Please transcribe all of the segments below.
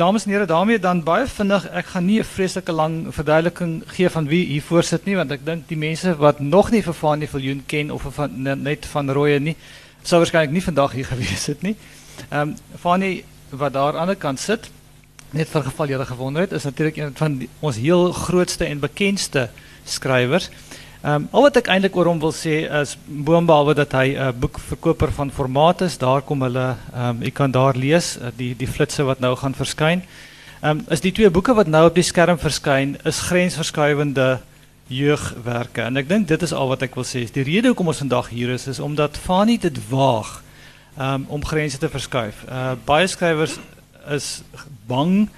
dames en heren, daarmee dan baie vinnig. Ek gaan nie 'n vreeslike lang verduideliking gee van wie hier voor sit nie, want ek dink die mense wat nog nie vir Fanie Viljoen ken of van net van Rooye nie, sou waarskynlik nie vandag hier gewees het nie. Ehm um, wat daar aan die ander kant sit, net vir geval julle gewonder het, is natuurlik een van die, ons heel grootste en bekendste skrywers. Ehm um, al wat eintlik oor hom wil sê is dat 'n uh, boekverkoper van formaat is, daar kom hulle ehm um, kan daar lees uh, die die flitsse wat nou gaan. Ehm um, is die twee boeke wat nou op die skerm verskyn is grensverskuivende jeugwerke en ek dink dit is al wat ek wil sê. Die rede hoekom ons vandag hier is is omdat Fanie dit waag um, om grense te verskuif. Uh is bang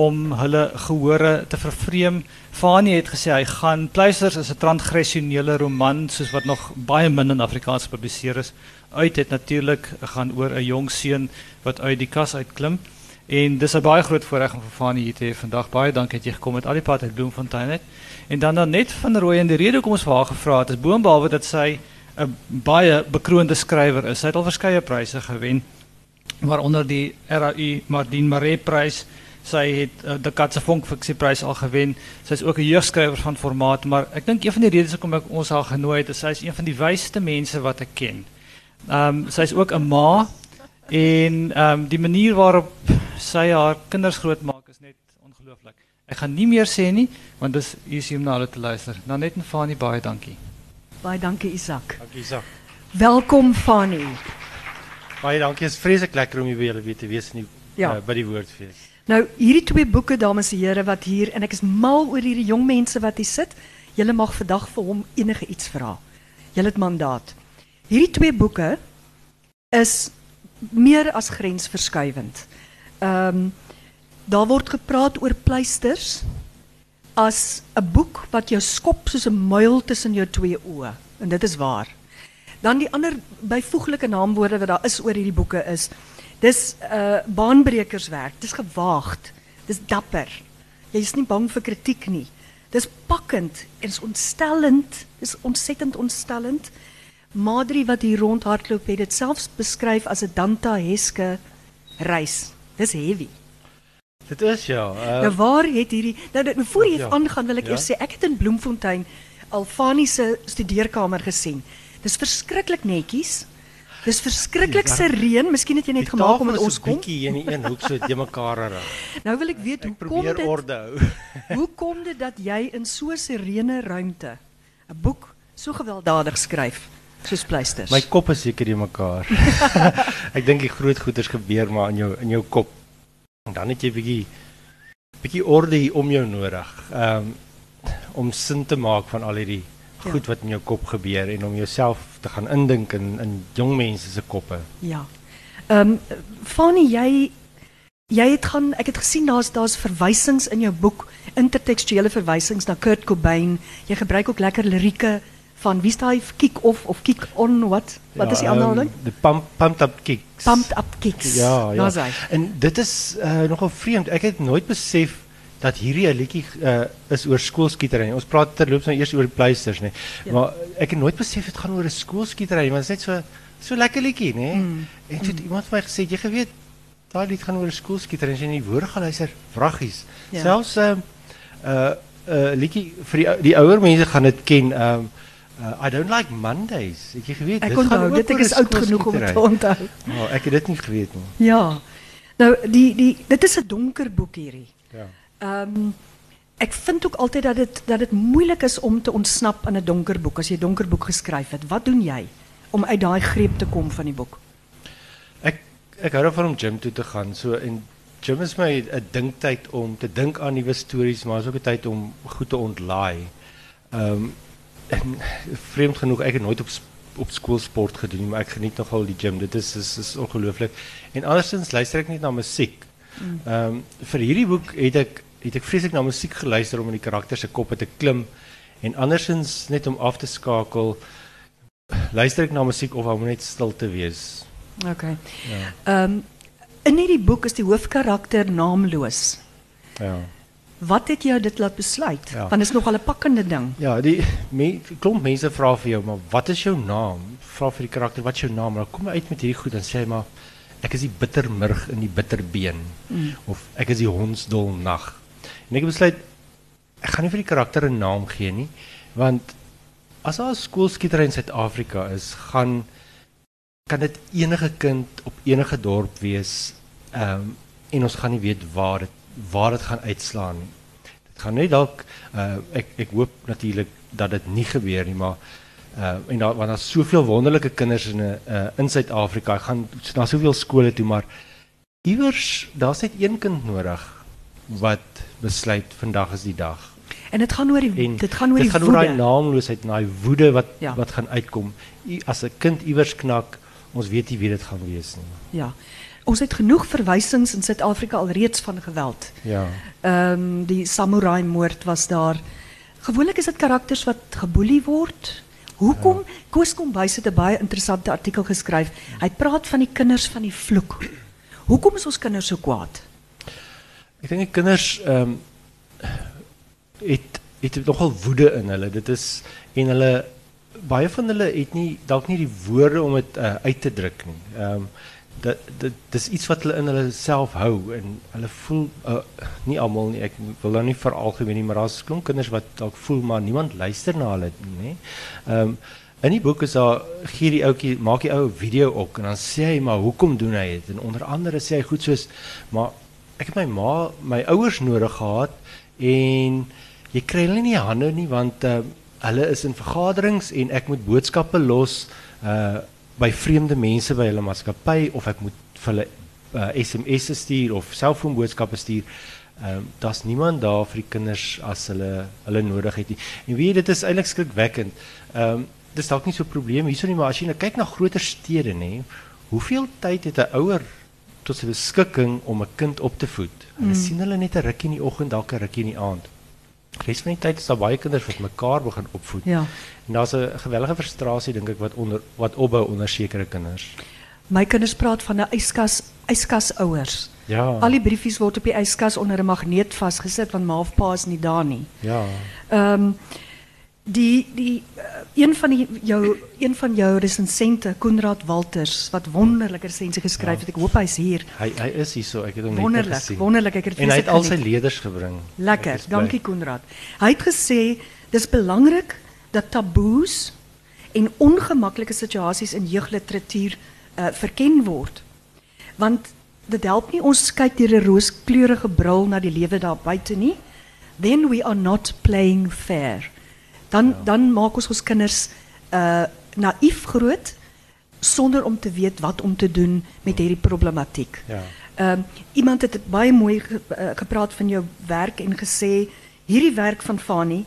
om hulle gehore te vervreem. Fanie het gesê hy gaan Pleisters is 'n transgressionele roman soos wat nog baie min in Afrikaans gepubliseer is. Uit het natuurlik gaan oor 'n jong seun wat uit die kas uitklim. En dis 'n baie groot voorreg om vir Fanie hier te hê vandag. Baie dankie dat jy gekom het al die pad uit Bloemfontein uit. En dan dan net van Rooi en die rede hoekom ons vir haar gevra het is boonbehalwe dat sy 'n baie bekroonde skrywer is. Sy het al verskeie pryse gewen waaronder die RAU Mardien Maree prys Sy het uh, de Katse Vonk fiksieprys al gewen. Sy is ook 'n jeugskrywer van formaat, maar ek dink een van die redes hoekom ek ons haar genooi het, is sy is een van die wysste mense wat ek ken. Ehm um, sy is ook 'n ma en ehm um, die manier waarop sy haar kinders grootmaak is net ongelooflik. Ek gaan nie meer sê nie, want dis hier is om na hulle te luister. Nou net en Fanie baie dankie. Baie dankie Isak. Dankie Isak. Welkom Fanie. Baie dankie. Dit is vreeslik lekker om hier weer, weer te wees in die ja. uh, by die woordfees. Nou hierdie twee boeke dames en here wat hier en ek is mal oor hierdie jong mense wat hier sit. Julle mag vandag vir hom enige iets vra. Julle het mandaat. Hierdie twee boeke is meer as grensverskuivend. Ehm um, daar word gepraat oor pleisters as 'n boek wat jou skop soos 'n muil tussen jou twee oë en dit is waar. Dan die ander byvoeglike naamwoorde wat daar is oor hierdie boeke is Dis uh baanbrekerswerk. Dis gewaagd. Dis dapper. Jy is nie bang vir kritiek nie. Dis pakkend en is ontstellend. Dis ontsettend ontstellend. Madri wat hier rondhardloop het dit selfs beskryf as 'n Danta Heske reis. Dis heavy. Dit is ja. Uh, nou waar het hierdie nou, nou voor jy ja. aangaan wil ek ja. eers sê ek het in Bloemfontein Alfani se studeerkamer gesien. Dis verskriklik netjies. Dis verskriklik sereen. Miskien het jy net gemaak omdat ons kom. Bietjie in die een hoek so te mekaar rig. Nou wil ek weet hoe kom dit? orde hou. hoe kom dit dat jy in so 'n serene ruimte 'n boek so gewelddadig skryf? Soos pleisters. My kop is seker in mekaar. ek dink die groot goeters gebeur maar in jou in jou kop. En dan het jy bietjie bietjie orde om jou nodig. Um om sin te maak van al hierdie ja. goed wat in jou kop gebeur en om jouself te gaan indink in in jong mense se koppe. Ja. Ehm um, Fanny, jy jy het gaan ek het gesien daar's daar's verwysings in jou boek, intertekstuele verwysings na Kurt Cobain. Jy gebruik ook lekker lirieke van wie staan kick off of kick on wat? Wat ja, is die? Um, the pump pumped up kicks. Pumped up kicks. Ja, ja. En dit is uh, nogal vreemd. Ek het nooit besef dat hierdie 'n liedjie uh, is oor skoolskietery. Ons praat terloops nou eers oor die pleisters, nê. Ja. Maar ek het nooit besef dit gaan oor 'n skoolskietery, want dit is net so so lekker liedjie, nê. Mm. En toe mm. iemand vir my gesê, jy geweet, daai lied gaan oor 'n skoolskietery. As jy nie woorde geluister, vraggies. Ja. Selfs 'n uh, uh, uh, liedjie vir die die ouer mense gaan dit ken. Um, Uh, I don't like Mondays. Ek jy geweet, ek dit gaan oor dit ek is oud genoeg om dit te onthou. Oh, ek het dit nie geweet nie. Ja. Nou die die dit is 'n donker boek hierdie. Ja. Um, ik vind ook altijd dat het, dat het moeilijk is om te ontsnappen aan een donker boek. Als je een donker boek geschreven hebt. Wat doe jij om uit die greep te komen van die boek? Ik ik hou ervan om gym toe te gaan. So en gym is my 'n dinktyd om te dink aan nuwe stories, maar is ook 'n tyd om goed te ontlaai. Ehm um, vreemd genoeg het nooit op op skool sport gedoen, maar ek geniet nogal die gym. Dit is is, is ongelooflik. En andersins luister ek net na musiek. Mm. Ehm um, vir hierdie boek het ek het ek vreeslik na musiek geluister om in die karakter se koppe te klim en andersins net om af te skakel luister ek na musiek of om net stil te wees. OK. Ja. Ehm um, in hierdie boek is die hoofkarakter naamloos. Ja. Wat het jou dit laat besluit? Ja. Want is nogal 'n pakkende ding. Ja, die me, klomp mense vra vir jou, maar wat is jou naam? Vra vir die karakter, wat is jou naam? Dan kom jy uit met hierdie goed en sê maar ek is die bittermurg in die bitterbeen Mm. of ek is die hondsdol nag. En ek besluit ek gaan nie vir die karakter 'n naam gee nie, want as daar 'n skoolskietery in Suid-Afrika is, gaan kan dit enige kind op enige dorp wees. Ehm en ons gaan nie weet waar dit waar dit gaan uitslaan nie. Dit gaan net dalk uh, ek ek hoop natuurlik dat dit nie gebeur nie, maar uh, en daar want daar's soveel wonderlike kinders in 'n uh, in Suid-Afrika. Ek gaan na soveel skole toe, maar iewers daar's net een kind nodig wat besluit vandag is die dag. En dit gaan oor die En dit gaan oor dit die gaan oor daai naamloosheid, en daai woede wat Ja. wat gaan uitkom. I, as 'n kind iewers knak, ons weet nie wie dit gaan wees nie. Ja. Ons het genoeg verwysings in Suid-Afrika alreeds van geweld. Ja. Ehm die samurai moord was daar. Gewoonlik is dit karakters wat geboelie word. Hoekom ja. Koos Kombuis het 'n baie interessante artikel geskryf. Hy praat van die kinders van die vloek. Hoekom is ons kinders so kwaad? Ek dink die kinders ehm um, het het nogal woede in hulle. Dit is en hulle baie van hulle het nie dalk nie die woorde om dit uh, uit te druk nie. Ehm um, dat dit dis iets wat hulle in hulle self hou en hulle voel uh, nie almal nie. Ek wil nou nie veralgemeen nie, maar daar's klomp kinders wat dalk voel maar niemand luister na hulle nie, nê. Ehm in die boek is daar gee die ouetjie maak die ou video ook en dan sê hy maar hoekom doen hy dit? En onder andere sê hy goed soos maar ek het my ma, my ouers nodig gehad en jy kry hulle nie hande nie want uh, hulle is in vergaderings en ek moet boodskappe los uh by vreemde mense by hulle maatskappy of ek moet vir hulle uh, SMS'e stuur of selfoonboodskappe stuur. Ehm um, daar's niemand daar vir die kinders as hulle hulle nodig het nie. En weet jy dit is eintlik skrikwekkend. Ehm um, dis dalk nie so 'n probleem hierso nie, maar as jy nou kyk na groter stede nê, hoeveel tyd het 'n ouer tot sy beskikking om 'n kind op te voed? Hulle Mm. sien hulle net 'n rukkie in die oggend, dalk 'n rukkie in die aand. Res van die tyd is daar baie kinders wat mekaar begin opvoed. Ja. En daar's 'n gewellige frustrasie dink ek wat onder wat opbou onder sekere kinders. My kinders praat van 'n yskas yskasouers. Ja. Al die briefies word op die yskas onder 'n magneet vasgesit want ma of pa is nie daar nie. ja. Ehm die die uh, een van die jou een van jou resensente Konrad Walters wat wonderlike resensie geskryf het. Ek hoop hy's hier. Hy hy is hier het hom net Wonderlik, gesien. wonderlik. Ek het En het vreeslik al leders gebring. Ek Lekker, is dankie Konrad. Hy het gesê dis belangrik dat taboes en ongemaklike situasies in jeugliteratuur uh, verken word. Want dit help nie ons kyk deur 'n rooskleurige bril na die lewe daar buite nie. Then we are not playing fair. Dan dan maak ons ons kinders uh naïef groot sonder om te weet wat om te doen met hierdie problematiek. Ja. Ehm iemand het dit baie mooi ge, uh, gepraat van jou werk en gesê hierdie werk van Fani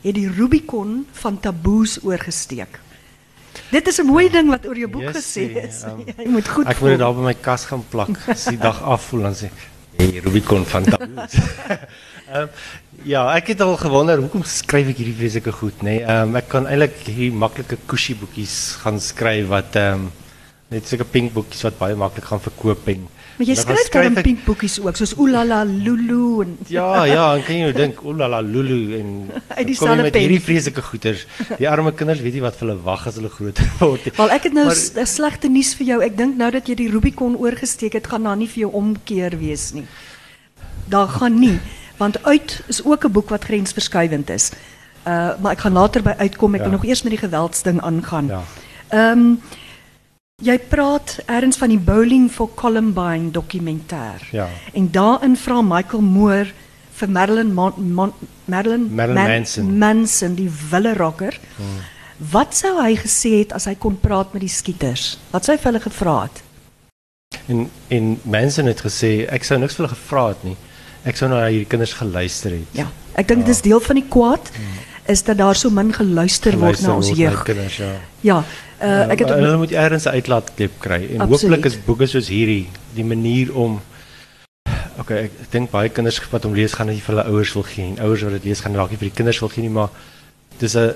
het die Rubicon van taboes oorgesteek. Dit is 'n mooi ding wat oor jou boek gesê is. Jy moet goed Ek moet dit daar by my kas gaan plak. As die dag afvoel dan sê hey Rubicon van taboes. Ehm ja, ek het al gewonder hoekom skryf ek hierdie vreeslike goed, nê? Nee? Ehm ek kan eintlik hierdie maklike kushy boekies gaan skryf wat ehm um, net sulke pink boekies wat baie maklik gaan verkoop en Maar jy skryf dan pink boekies ook soos Oolala Lulu en Ja, ja, dan kan jy nou dink, oulala Lulu en Uit dieselfde met hierdie vreeslike goeters. Die arme kinders weet nie wat hulle wag as hulle groter word nie. Wel ek het nou slegte nuus vir jou. Ek dink nou dat jy die Rubicon oorgesteek het, gaan daar nie vir jou omkeer wees nie. Daar gaan nie, want uit is ook 'n boek wat grensverskuivend is. Uh maar ek gaan later by uitkom. Ek Ja. wil nog eers met die geweldsding aangaan. Ja. Ehm jy praat ergens van die Bowling for Columbine dokumentêr. Ja. En daarin vra Michael Moore vir Marilyn Mon Mon Marilyn, Marilyn Manson. Manson die wille rocker. Hmm. Wat sou hy gesê het as hy kon praat met die skieters? Wat sou hy vir hulle gevra het? En en Manson het gesê ek sou niks vir hulle gevra het nie. Ek sou na hierdie kinders geluister het. Ja, ek dink Ja. dis deel van die kwaad is dat daar so min geluister, word Geluister na ons word na jeug. kinders, ja. Ja, uh, ek het Maar hulle moet ergens 'n uitlaatklep kry en hooplik is boeke soos hierdie die manier om Okay, ek, ek dink baie kinders wat hom lees gaan nie vir hulle ouers wil gee nie. Ouers wat dit lees gaan dalk nie vir die kinders wil gee nie, maar dis 'n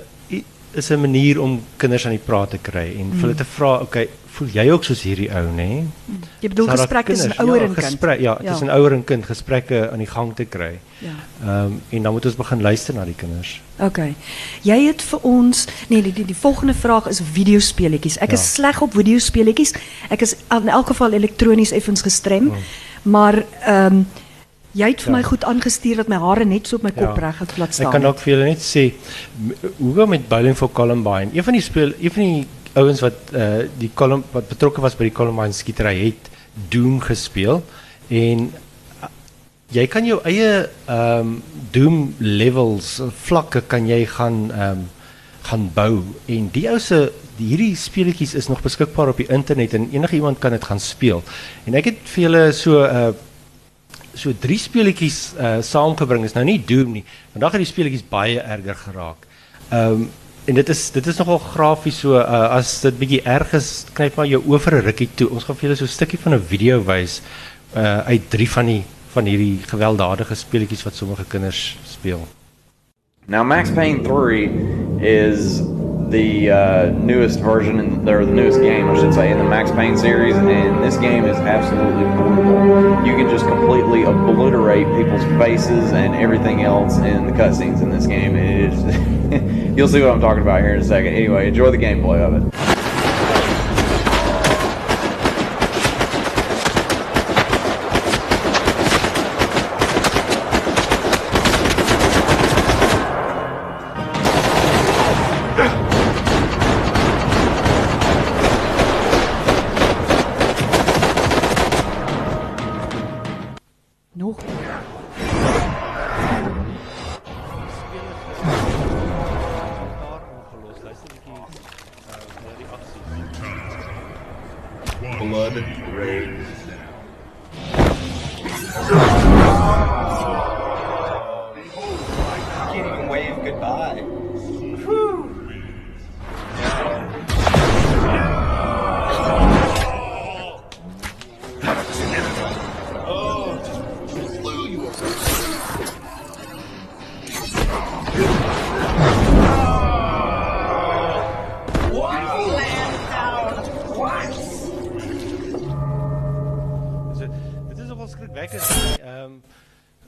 is 'n manier om kinders aan die praat te kry en vir hulle te vra, okay, voel jy ook soos hierdie ou, nê? Jy bedoel Zou dat gesprek tussen ouer ja, en kind. gesprek, ja, Ja. tussen ouer en kind gesprekke aan die gang te kry. Ja. Ehm en dan moet ons begin luister na die kinders. Oké. Jy het vir ons nee die die, die volgende vraag is videospeletjies. Ek Ja. is sleg op videospeletjies. Ek is in elk geval elektronies effens gestrem. Maar ehm jy het vir Ja. my goed aangestuur dat my hare net so op my kop Ja. reg het plat Ek staan. kan ook vir julle net sê hoe gaan met Bowling for Columbine. Een van die speel een van die ouens wat uh die Colum wat betrokke was by die Columbine skietery Doom gespeel en uh, jy kan jou eie ehm Doom levels vlakke kan jy gaan ehm gaan bou en die ou se die hierdie speletjies is nog beskikbaar op die internet en enige iemand kan dit gaan speel. En ek het vir julle so 'n uh, so drie speletjies uh saamgebring is nou nie Doom nie. Vandag het die speletjies baie erger geraak. Ehm um, en dit is dit is nogal grafies so uh as dit bietjie erg is, maar jou rukkie toe. Ons gaan vir julle so 'n stukkie van 'n video wys uh uit drie van die van hierdie gewelddadige speletjies wat sommige kinders speel. Now, Max Payne 3 is the uh, newest version, in, or the newest game, I should say, in the Max Payne series, and this game is absolutely brutal. You can just completely obliterate people's faces and everything else in the cutscenes in this game. It is, you'll see what I'm talking about here in a second. Anyway, enjoy the gameplay of it.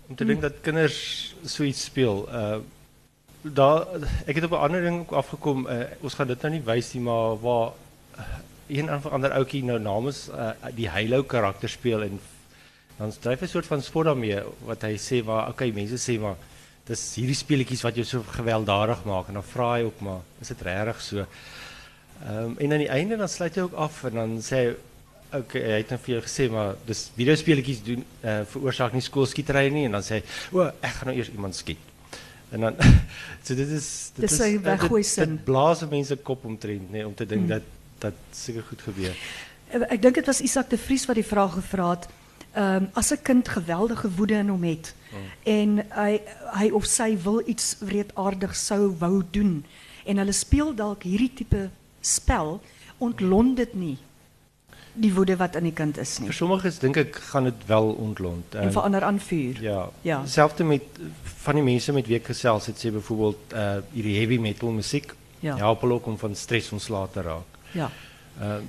Om te dink dat kinders so iets speel. Uh daar het op 'n ander ding ook afgekom. Uh, ons gaan dit nou nie wys maar waar uh, een of ander ouetjie nou namens uh, die Halo karakter speel en dan dryf hy 'n soort van spot daarmee wat hy sê waar okay mense sê maar dis hierdie speletjies wat jou so gewelddadig maak en dan vra hy ook maar is dit regtig so? Ehm en aan die einde dan sluit hy ook af en dan hy okay, hy het nou vir jou gesê maar dis videospeletjies doen eh uh, veroorsaak nie skoolskietery nie en dan sê hy o ek gaan nou eers iemand skiet. En dan so dit is dit Dis is sy eh, weggooi dit, sin. dit blaas mense kop omtrent om te dink dat dat seker goed gebeur. Ek dink dit was Isak de Vries wat die vraag gevra het. Ehm um, as 'n kind geweldige woede in hom het en hy hy of sy wil iets wreedaardig sou wou doen en hulle speel dalk hierdie tipe spel ontlont dit nie die woede wat in die kind is nie Vir sommiges dink ek gaan dit wel ontlont. en Ehm, verander aan vuur. Ja. Ja. Hetzelfde met van die mense met wie ek gesels het sê byvoorbeeld uh hierdie heavy metal musiek Ja. help hulle ook om van stres ontslae te raak. Ja. Ehm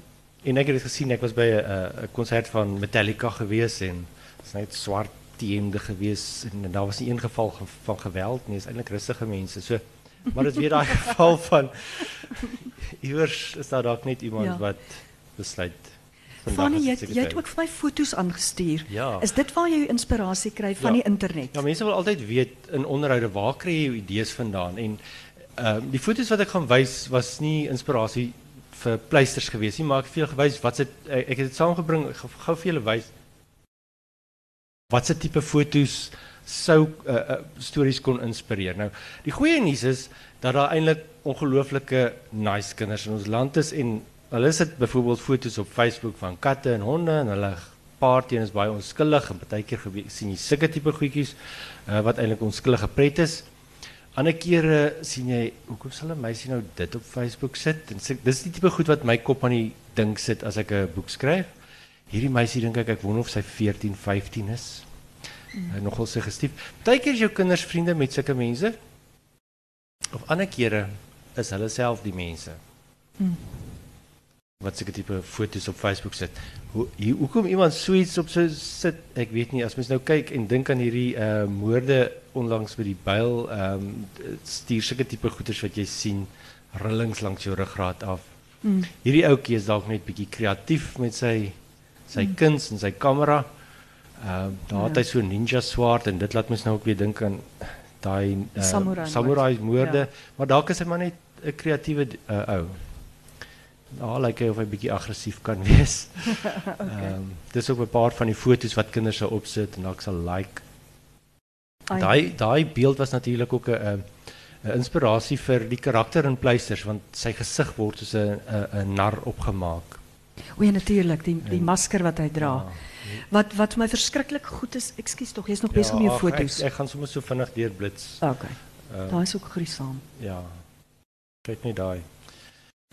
en ek het dit gesien, ek was by 'n uh, 'n konsert van Metallica gewees en dit is net swart teemde gewees en, en daar was nie een geval ge- van geweld nie, is eintlik rustige mense. So maar dit weer daai geval van iewers is daar dalk net iemand Ja. wat besluit Fanny, jy het- jy het ook vir my foto's aangestuur. Ja. Is dit waar jy jou inspirasie kry van Ja. die internet? Ja, mense wil altyd weet in onderhoude waar kry jy jou idees vandaan en ehm die foto's wat ek gaan wys was nie inspirasie vir pleisters gewees nie, maar ek het vir julle gewys wat se ek ek het dit saamgebring gou vir julle wys wat se tipe foto's sou uh, uh, stories kon inspireer. Nou, die goeie nuus is dat daar eintlik ongelooflike nice kinders in ons land is en hulle sit byvoorbeeld foto's op Facebook van katte en honde en hulle party en is baie onskuldig en partykeer gebeur- sien jy sulke tipe goedjies uh, wat eintlik onskuldige pret is. Ander kere sien jy hoekom sal 'n meisie nou dit op Facebook sit en sê dis die tipe goed wat my kop aan die dink sit as ek 'n boek skryf. Hierdie meisie dink ek ek wonder of sy 14, 15 is. Mm. Nogal suggestief. Partykeer is jou kinders vriende met sulke mense. Of ander kere is hulle self die mense. Mm. Wat seker tipe foto's op Facebook sit. Hoe hoekom iemand so iets op so sit, ek weet nie. As mens nou kyk en dink aan hierdie uh moorde onlangs by die byl, ehm um, stuur sulke tipe goeders wat jy sien rillings langs jou ruggraat af. Mm. Hierdie ouetjie is dalk net bietjie kreatief met sy sy kuns en sy kamera. Ehm uh, daar het hy so ninja swaard en dit laat mens nou ook weer dink aan daai uh, Samurai samurai moorde, Ja. maar dalk is hy maar net 'n kreatiewe uh, ou. Daar lyk hy of hy bietjie aggressief kan wees. Ehm okay. um, dis ook 'n paar van die foto's wat kinders sou opsit en dalk sal like. Ai. Daai daai beeld was natuurlik ook 'n 'n inspirasie vir die karakter in Pleisters want sy gesig word soos 'n 'n nar opgemaak. O ja, natuurlik, die die En- masker wat hy dra. Ja. Wat wat vir my verskriklik goed is, ekskuus tog, jy's nog besig met jou foto's. Ek, ek gaan sommer so vinnig deurblits. Okay. Uh, Daai is ook gruisam. ja. Kyk net daai.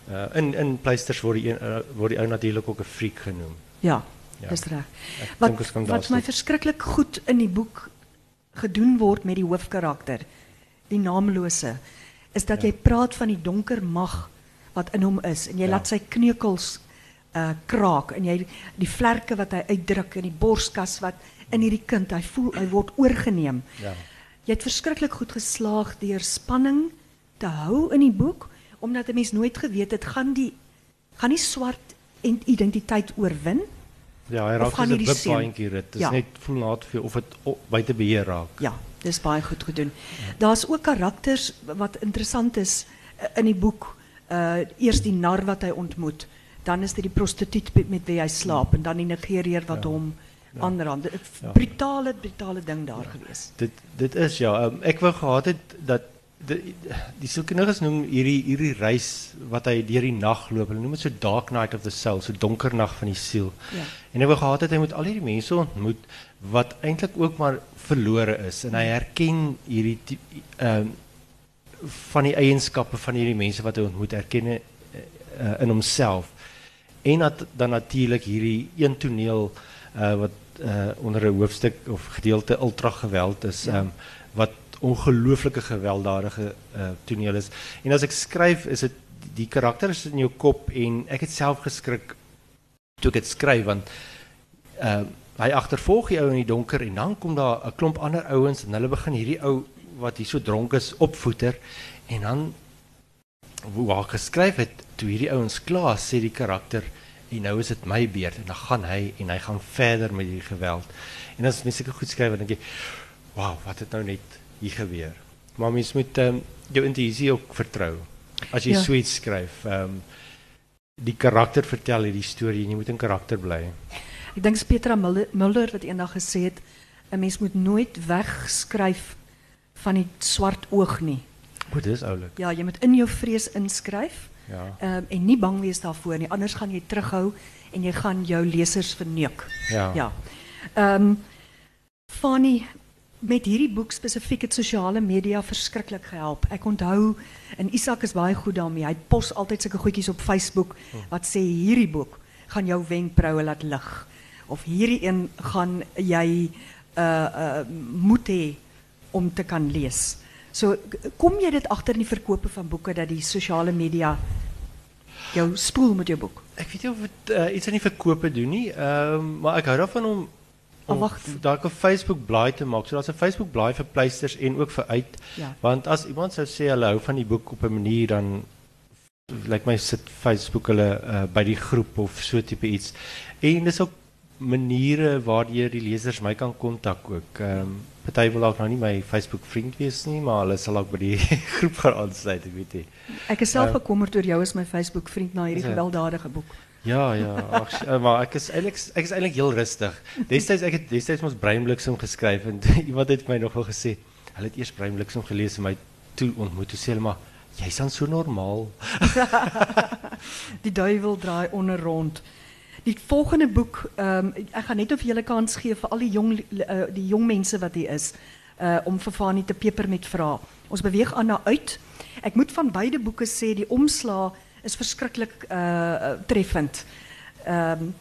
Uh in in Pleisters word die een, uh, word die ou natuurlik ook 'n freak genoem. Ja, Ja. dis reg. Ek Wat wat my verskriklik goed in die boek gedoen word met die hoofkarakter, die naamlose, is dat Ja. jy praat van die donker mag wat in hom is en jy Ja. laat sy kneukels uh kraak en jy die vlerke wat hy uitdruk in die borskas wat in hierdie kind, hy voel hy word oorgeneem. Ja. Jy het verskriklik goed geslaag deur spanning te hou in die boek omdat 'n mens nooit geweet het gaan die gaan die swart en identiteit oorwin. Ja, hy raak gaan soos 'n wipbaantjie rit. Dit is Ja. net voel na te veel of dit buite beheer raak. Ja, dis baie goed gedoen. Daar's ook karakters wat interessant is eh, in die boek. Uh eers die nar wat hy ontmoet, dan is dit die prostituut met- wie hy slaap en dan die Nigeriër wat Ja. hom Ja. aanrand. 'n Ja. Brutale brutale ding daar gewees. Dit dit is ja, um, ek wou gehad het dat die die sielkundiges noem hierdie hierdie reis wat hy deur die nag loop. Hulle noem dit so dark night of the soul, so donker nag van die siel. Ja. En ek wou gehad het hy moet al hierdie mense ontmoet wat eintlik ook maar verlore is en hy herken hierdie ehm van die eienskappe van hierdie mense wat hy ontmoet herken hy, uh, in homself. En dat dan natuurlik hierdie een toneel uh, wat uh, onder 'n hoofstuk of gedeelte ultra geweld is Ja. um, wat ongelooflike gewelddadige uh, toneel is. En as ek skryf is dit die karakters in jou kop en ek het self geskrik toe ek dit skryf want uh, hy agtervolg die ou in die donker en dan kom daar 'n klomp ander ouens en hulle begin hierdie ou wat hier so dronk is opvoeter en dan hoe hy geskryf het toe hierdie ouens klaar sê die karakter en nou is dit my beurt en dan gaan hy en hy gaan verder met hierdie geweld. En as mens seker goed skryf dan dink jy, "Wow, wat het nou net hier gebeur?" Maar mens moet um, jou intuïsie ook vertrou. As jy Ja. so iets skryf, ehm um, die karakter vertel hierdie storie en jy moet in karakter bly. Ek dink Petra Muller wat eendag gesê het 'n mens moet nooit wegskryf van die swart oog nie. O, dis oulik. Ja, jy moet in jou vrees inskryf. Ja. Ehm en nie bang wees daarvoor nie, anders gaan jy terughou en jy gaan jou lesers verneuk. Ja. Ja. Ehm um, Fanny met hierdie boek spesifiek het sosiale media verskriklik gehelp. Ek onthou en Isak is baie goed daarmee. Hy pos altyd sulke goedjies op Facebook wat sê hierdie boek gaan jou wenkbroue laat lig of hierdie een gaan jy uh uh moet hê om te kan lees. So kom jy dit agter in die verkope van boeke dat die sosiale media jou spoel met jou boek. Ek weet nie of dit uh, iets aan die verkope doen nie, ehm maar ek hou daarvan om om daar 'n Facebook blaai te maak. So daar's 'n Facebook blaai vir pleisters en ook vir uit. Ja. Want as iemand sou sê hulle hou van die boek op 'n manier dan lyk my sit Facebook hulle uh, by die groep of so tipe iets. En dis ook maniere waardeur die lesers my kan kontak ook. Ehm um, party wil dalk nou nie my Facebook vriend wees nie, maar hulle sal ook by die groep gaan aansluit, ek weet nie. Ek is self Uh, bekommerd oor jou as my Facebook vriend na hierdie gewelddadige boek. Ja, ja, eh, maar ek is ek is eintlik heel rustig. Destyds ek het destyds ons breinbliksem en iemand het vir my nog wel hulle het eers breinbliksem gelees en my toe ontmoet. Toe sê hulle maar, jy's dan so normaal. Die duiwel draai onder rond. Die volgende boek, ehm ek gaan net of julle kans gee vir al die jong uh, jong mense wat hier is, uh om vir Fanie te peper met vrae. Ons beweeg aan uit. Ek moet van beide boeke sê die omslaa is verskriklik uh treffend. Ehm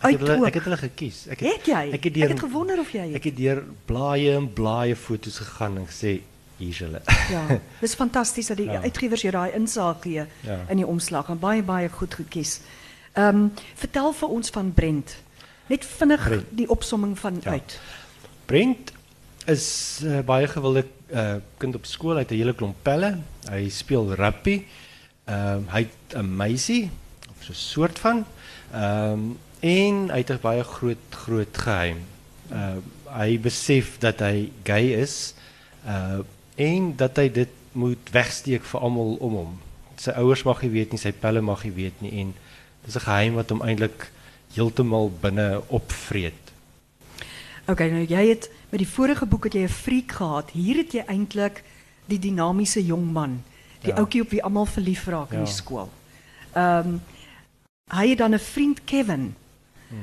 Ek uit het hulle ek het hulle gekies. Ek Het jy? Ek het, deur, ek het gewonder of jy ek het deur blaaie en blaaie foto's gegaan en gesê hier's hulle. Ja, dis fantasties dat die Ja. uitgewers jou daai insaag gee Ja. in die omslag en baie baie goed gekies. Ehm vertel vir ons van Brent. Net vinnig Brent. die opsomming van Ja. uit. Brent is uh, baie gewilde uh, kind op skool. Hy het 'n hele klomp pelle. Hy speel rugby. Ehm hy het 'n meisie of so 'n soort van. Ehm en hy het 'n baie groot groot geheim. Uh hy besef dat hy gay is. Uh en dat hy dit moet wegsteek vir almal om hom. Sy ouers mag nie weet nie, sy pelle mag nie weet nie en dis 'n geheim wat hom eintlik heeltemal binne opvreet. Okay, nou jy het met die vorige boek het jy 'n freak gehad. Hier het jy eintlik die dinamiese jong man, die Ja. ouetjie op wie almal verlief raak in die skool. Ehm hy het dan 'n vriend Kevin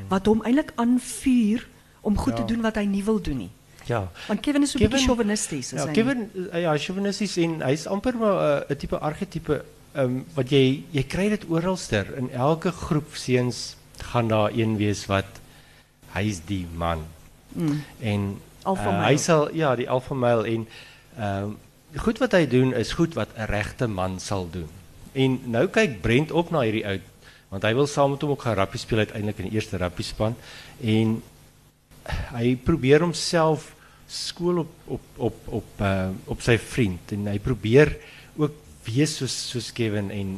wat hom eintlik aanvuur om goed Hmm. Te doen wat hy nie wil doen nie. Ja. Want Kevin is so 'n Kevin- bietjie chauvinisties, is Ja, hy? Kevin uh, ja, chauvinisties en hy's amper maar 'n uh, tipe archetype um, wat jy jy kry dit oralster in elke groep seuns gaan daar een wees wat hy's die man. Mm. En Alpha uh, hy sal ja, die alpha male en ehm um, goed wat hy doen is goed wat 'n regte man sal doen. En nou kyk Brent op na hierdie ou want hy wil saam met hom ook gaan rugby speel uiteindelik in die eerste rugby span en hy probeer homself skool op op op op uh, op sy vriend en hy probeer ook wees soos soos Kevin en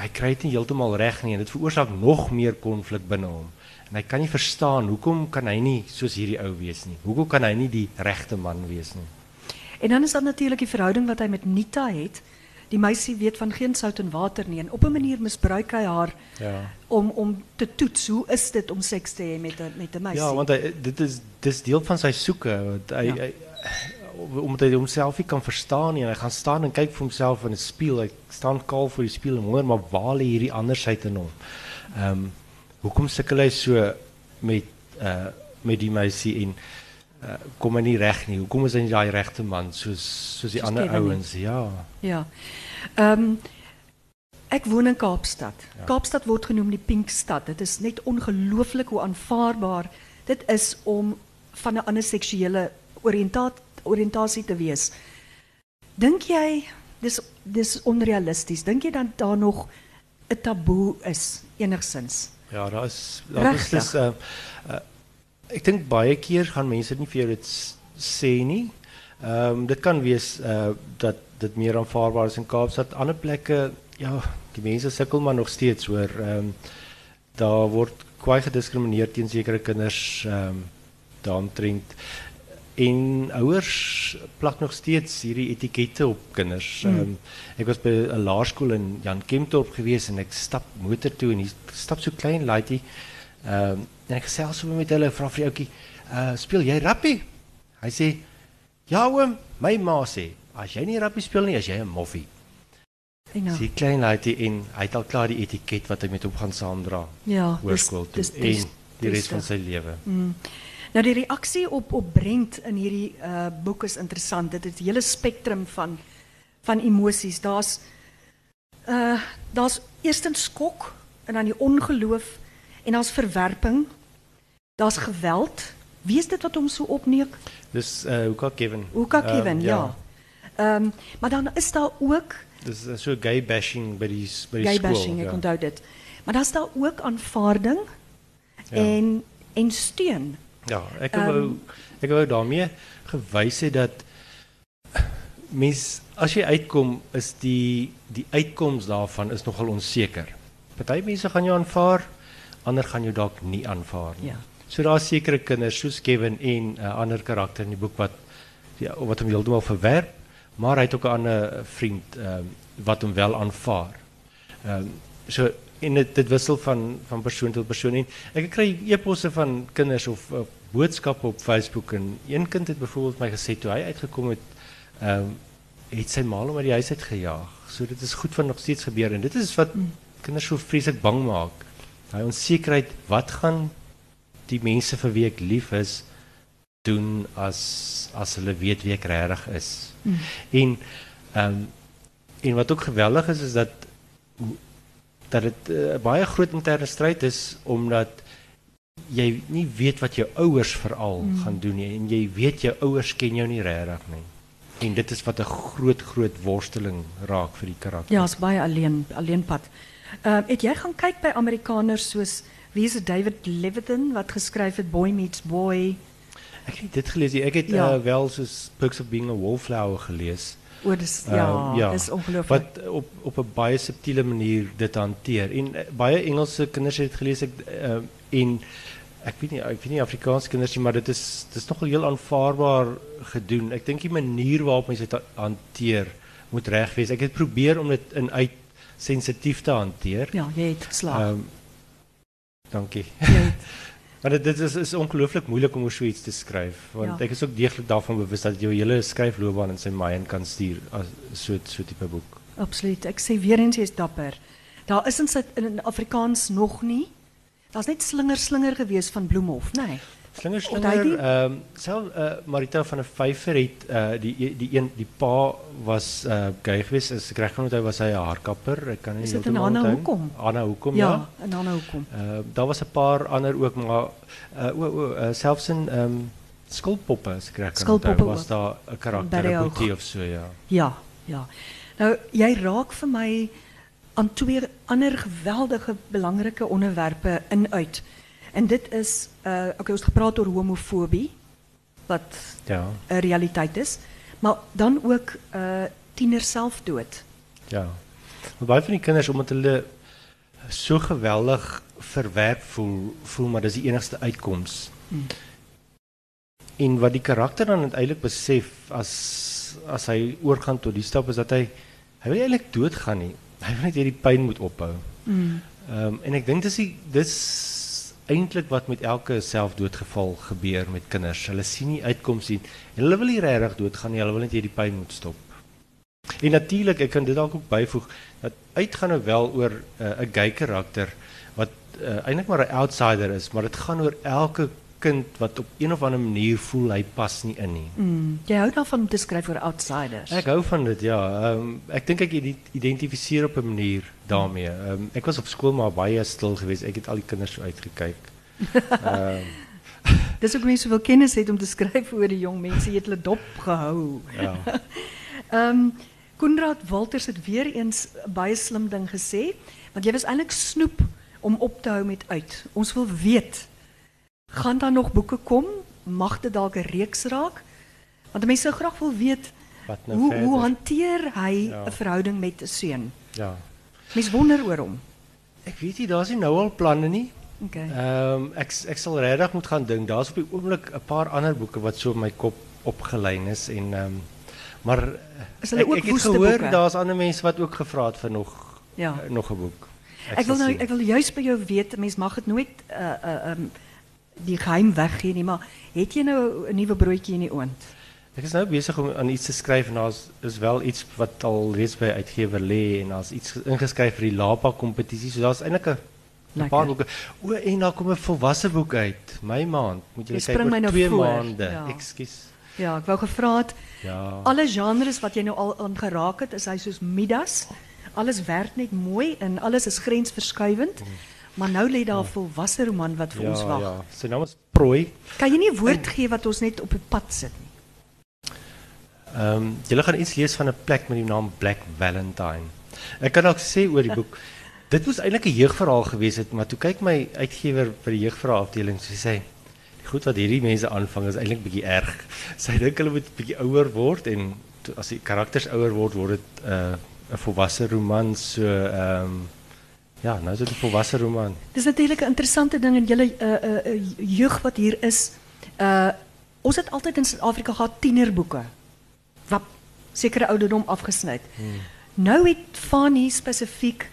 hy kry dit nie heeltemal reg nie en dit veroorsaak nog meer konflik binne hom. En hy kan nie verstaan hoekom kan hy nie soos hierdie ou wees nie. Hoekom kan hy nie die regte man wees nie? En dan is dat natuurlik die verhouding wat hy met Nita het. Die meisie weet van geen sout en water nie en op 'n manier misbruik hy haar Ja. om om te toets hoe is dit om seks te hê met 'n met 'n meisie. Ja, want hy dit is dis deel van sy soeke want hy, Ja. hy omdat hy homself nie kan verstaan nie en hy gaan staan en kyk vir homself in 'n spieël. Hy staan kaal voor die spieël en wonder maar waar lê hierdie andersheid in hom. Ehm um, hoekom sukkel hy so met uh met die meisie en uh, kom hy nie reg nie? Hoekom is hy nie daai regte man soos soos die Soos ander ouens? Ja. Ja. Ehm ek woon in Kaapstad. Ja. Kaapstad word genoem die pink stad. Dit is net ongelooflik hoe aanvaarbaar dit is om van 'n ander seksuele oriëntasie te wees. Dink jy dis dis onrealisties? Dink jy dan daar nog 'n taboe is enigsins? Ja, daar is daar is uh, uh ek dink baie keer gaan mense nie vir jou dit s- sê nie. Ehm um, dit kan wees uh dat dit meer aanvaarbaar is in Kaapstad. Ander plekke, ja, die mense sukkel maar nog steeds hoor. Ehm um, daar word kwai gediskrimineer teen sekere kinders ehm um, daaromtrent en ouers plak nog steeds hierdie etikette op kinders. Um, ek was by 'n laerskool in Jan Kempdorp gewees en ek stap motor toe en hier stap so klein laaitjie. Ehm um, en ek gesels so met hulle vra vir die ouetjie, "Uh speel jy rugby?" Hy sê, "Ja oom, my ma sê, as jy nie rugby speel nie, as jy 'n moffie." En nou. Sien klein laaitjie en hy het al klaar die etiket wat hy met hom gaan saamdra ja, hoërskool toe dis- dis- en die res van sy lewe. Mm. Nou die reaksie op op Brent in hierdie uh boek is interessant. Dit het 'n hele spektrum van van emosies. Daar's uh daar's eerstens skok en dan die ongeloof en daar's verwerping. Daar's geweld. Wie is dit wat hom so opneek? Dis uh Hoeka Kevin. Hoeka Ehm, Kevin, ja. Ehm maar dan is daar ook Dis uh, so gay bashing by die by die gay skool. bashing, ek ja. onthou dit. Maar daar's daar ook aanvaarding Ja. en en steun. Ja, ek wou ek wou daarmee gewys het dat mens as jy uitkom is die die uitkoms daarvan is nogal onseker. Party mense gaan jou aanvaar, ander gaan jou dalk nie aanvaar nie. Ja. So daar's sekere kinders soos Kevin en 'n uh, ander karakter in die boek wat ja, wat hom heeltemal verwerp, maar hy het ook 'n ander vriend ehm um, wat hom wel aanvaar. Ehm um, so en dit dit wissel van van persoon tot persoon en ek kry e-posse van kinders of uh, boodskappe op Facebook en een kind het byvoorbeeld my gesê toe hy uitgekom het ehm um, het sy ma hom uit die huis uit gejaag. So dit is goed van nog steeds gebeur en dit is wat Mm. kinders so vreeslik bang maak. Daai onsekerheid, wat gaan die mense vir wie ek lief is doen as as hulle weet wie ek regtig is. Mm. En ehm um, en wat ook geweldig is is dat dat dit 'n uh, baie groot interne stryd is omdat jy nie weet wat jou ouers veral Mm. mm. gaan doen nie en jy weet jou ouers ken jou nie regtig nie. En dit is wat 'n groot groot worsteling raak vir die karakter. Ja, is baie alleen alleenpad. Ehm het jy gaan kyk by Amerikaners soos wie is David Levitin wat geskryf het Boy Meets Boy? Ek het dit gelees. Ek het Ja. uh, wel soos Perks of Being a Wallflower gelees. O, dis Ehm, ja, ja, dis ongelooflik. Wat op op 'n baie subtiele manier dit hanteer. En uh, baie Engelse kinders het dit gelees ek uh, en ek weet nie ek weet nie Afrikaanse kinders nie, maar dit is dis nogal heel aanvaarbaar gedoen. Ek dink die manier waarop mense dit ha- hanteer moet reg wees. Ek het probeer om dit in uit sensitief te hanteer. Ja, jy het geslaag. Ehm dankie. Maar dit, dit is, is ongelooflijk moeilijk om zoiets te schrijven. Want Ja. ik is ook degelijk daarvan bewust dat je je hele schrijfloopbaan in zijn maaien kan sturen als zo'n so type boek. Absoluut. Ek sê weer eens jy's dapper. Daar is in in Afrikaans nog nie. Daar's net slinger slinger gewees van Bloemhof? Nee. Slinger, slinger, ehm self uh, Marita van der Vyver het uh, die die een die pa was uh, gay geweest, as ek reg kan onthou was hy 'n haarkapper. Ek kan nie heeltemal Anna onthou. Hoekom? Anna Hoekom ja. Ja, en dan hoekom? Uh, daar was 'n paar ander ook maar uh, o o uh, selfs in ehm um, skulppoppe as ek reg kan onthou Skulppoppe was daar 'n karakter, Barry 'n Hoog. boetie of so ja. Ja, ja. Nou jy raak vir my aan twee ander geweldige belangrike onderwerpe in uit. En dit is uh okay, ons gepraat oor homofobie wat Ja. 'n realiteit is, maar dan ook uh tiener selfdood. Ja. Maar baie van die kinders omdat hulle so geweldig verwerp voel, voel maar dis die enigste uitkoms. Hmm. En wat die karakter dan uiteindelik besef as as hy oorgaan tot die stap is dat hy hy wil nie eintlik doodgaan nie. Hy wil net hierdie pyn moet ophou. Mm. Ehm um, en ek dink dis die dis eintlik wat met elke selfdoodgeval gebeur met kinders. Hulle sien nie uitkoms. En hulle wil nie regtig doodgaan nie. Hulle wil net hierdie pyn moet stop. En natuurlik, ek kan dit dalk ook byvoeg dat uitgaan nou wel oor uh, 'n gay karakter wat uh, eintlik maar 'n outsider is, maar dit gaan oor elke kind wat op een of ander manier voel hy pas nie in nie. Mm. Jy hou daarvan om te skryf oor outsiders. Ek hou van dit, ja. Ehm ek dink ek ide- identifiseer op 'n manier daarmee. Ehm ek was op skool maar baie stil geweest. Ek het al die kinders so uitgekyk. Ehm Dis ook mense soveel kennis het om te skryf oor die jong mense, jy het hulle dop gehou. ja. Ehm um, Walters het weer eens baie slim ding gesê, want jy was eintlik snoep om op te hou met uit. Ons wil weet, gaan daar nog boeke kom? Mag dit dalk 'n reeks raak? Want mense sou graag wil weet Wat nou hoe verder? hoe hanteer hy 'n Ja. verhouding met 'n seun? ja. Mense wonder oor hom. Ek weet nie, daar's nie nou al planne nie. Okay. Ehm ek ek sal regtig moet gaan dink. Daar's op die oomblik 'n paar ander boeke wat so op my kop opgelyn is en ehm maar eh, Is hulle ek, ook ek het gehoor boeke? daar's ander mense wat ook gevra het vir nog Ja. eh, nog 'n boek. Ek wil nou sien. ek wil juist by jou weet, mens mag dit nooit uh uh um die geheim weggee nie, maar het jy nou 'n nuwe broodjie in die oond? Ek is nou besig om aan iets te skryf en daar's is wel iets wat al reeds by uitgewer lê en daar's iets ge- ingeskryf vir die Lapa kompetisie. So daar's eintlik 'n 'n Lekker. paar boeke. O, en daar kom 'n volwasse boek uit. My maand. Moet jy Jy kyk spring my oor nou 2 voor. maande. Ja. Ekskuus. Ja, ek wou gevra het Ja. alle genres wat jy nou al aan geraak het, is hy soos Midas. Alles werk net mooi en alles is grensverskuivend. Maar nou lê daar 'n volwasse roman wat vir ja, ons wag. ja. Sy naam is Prooi. Kan jy nie woord gee wat ons net op die pad sit nie? Ehm um, julle gaan iets lees van 'n plek met die naam Black Valentine. Ek kan dalk sê oor die boek. Dit moes eintlik 'n jeugverhaal gewees het, maar toe kyk my uitgewer vir die jeugverhaal afdeling, so sê die goed wat hierdie mense aanvang is eintlik bietjie erg. Sy dink hulle moet bietjie ouer word en toe, as die karakters ouer word, word dit 'n uh, 'n volwasse roman so ehm um, ja, nou is dit 'n volwasse roman. Dis natuurlik 'n interessante ding en julle uh, uh, uh, jeug wat hier is. Uh ons het altyd in Suid-Afrika gehad tienerboeke wat sekere ouderdom afgesny het. Hmm. Nou het Fanny spesifiek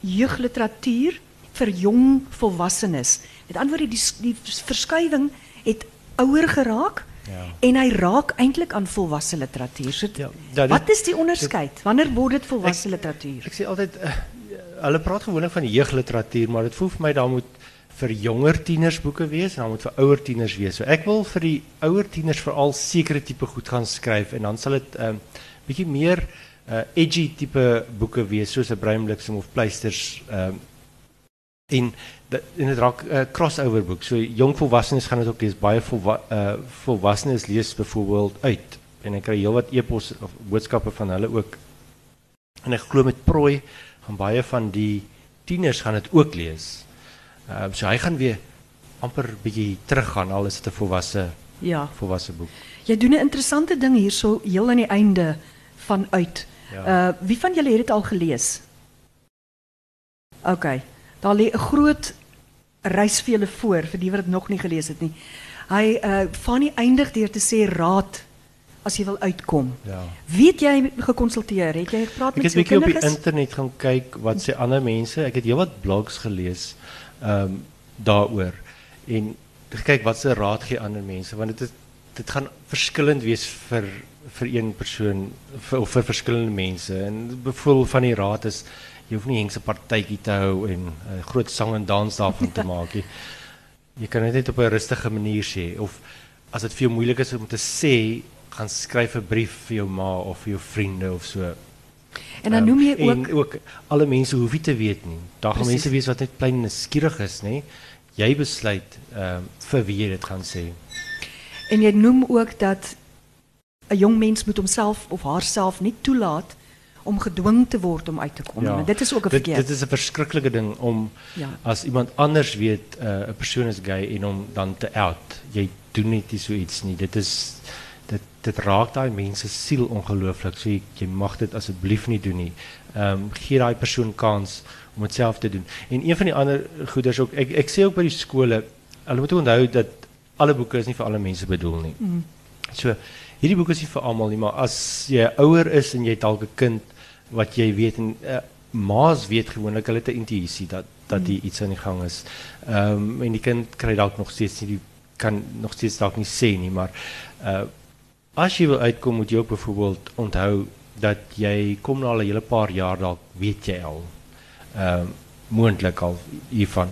jeugliteratuur vir jong volwassenes. Met ander woorde die die verskuiwing het ouer geraak Ja. en hy raak eintlik aan volwasse literatuur. So, Ja, ja, dit- wat is die onderskeid? Wanneer word dit volwasse literatuur? Ek sê altyd hulle praat gewoonlik van jeugliteratuur, maar dit voel vir my daar moet vir jonger tieners boeke wees en dan moet vir ouer tieners wees. So ek wil vir die ouer tieners veral sekere tipe goed gaan skryf en dan sal dit 'n um, bietjie meer uh, edgy tipe boeke wees soos 'n breinbliksem of pleisters um, en en dit raak 'n uh, crossover boek. So jong volwassenes gaan dit ook lees. Baie volwa uh, volwassenes lees byvoorbeeld uit en ek kry heelwat e-pos of boodskappe van hulle ook. En ek glo met prooi gaan baie van die tieners gaan dit ook lees. Ehm so hy gaan weer amper bietjie teruggaan al is dit 'n volwasse Ja. volwasse boek. Jy doen 'n interessante ding hierso heel aan die einde van uit. Ja. Uh wie van julle het dit al gelees? OK. Daar lê 'n groot reis vir julle voor vir die wat dit nog nie gelees het nie. Hy uh van die eindig deur te sê raad as jy wil uitkom. Ja. Wie het jy gekonsulteer? Het jy gepraat met het 'n bietjie op internet gaan kyk wat sê ander mense. Ek het heelwat blogs gelees ehm daaroor en gekyk wat se raad gee ander mense want is dit gaan verskillend wees vir vir een persoon vir, of vir verskillende mense en bevoel van die raad is jy hoef nie hengse partytjie te hou en 'n groot sang en dans daarvan te nie. Jy kan dit net op 'n rustige manier sê of dit vir jou moeilik is om te sê, gaan skryf 'n brief vir jou ma of vir jou vriende of so. En dan noem ook Ehm, en ook alle mense hoef nie te weet nie. Daar gaan Precies. mense wees wat net plain nuuskierig is, nê? Jy besluit ehm vir wie jy dit gaan sê. en jy noem ook dat 'n jong mens moet homself of haarself nie toelaat om gedwing te word om uit te kom. Ja. Dit is ook 'n dit, verkeerd. dit is 'n verskriklike ding om Ja. as iemand anders weet eh, 'n uh, persoon is gay en hom dan te out. Jy doen net nie so iets nie. Dit is dit dit raak daai mense siel ongelooflik. So jy, jy mag dit asseblief nie doen nie. Ehm um, gee daai persoon kans om dit self te doen. En een van die ander goeders ook ek ek sê ook by die skole, hulle moet onthou dat alle boeke is nie vir alle mense bedoel nie. Mm. So hierdie boek is nie vir almal nie, maar as jy ouer is en jy het dalk 'n kind wat jy weet en uh, ma's weet gewoonlik hulle het 'n intuïsie dat dat die iets aan die gang is. Ehm um, en die kind kry dalk nog steeds nie die kan nog steeds dalk nie sê nie, maar uh as jy wil uitkom moet jy ook byvoorbeeld onthou dat jy kom na al 'n hele paar jaar dalk weet jy al ehm moontlik al hiervan.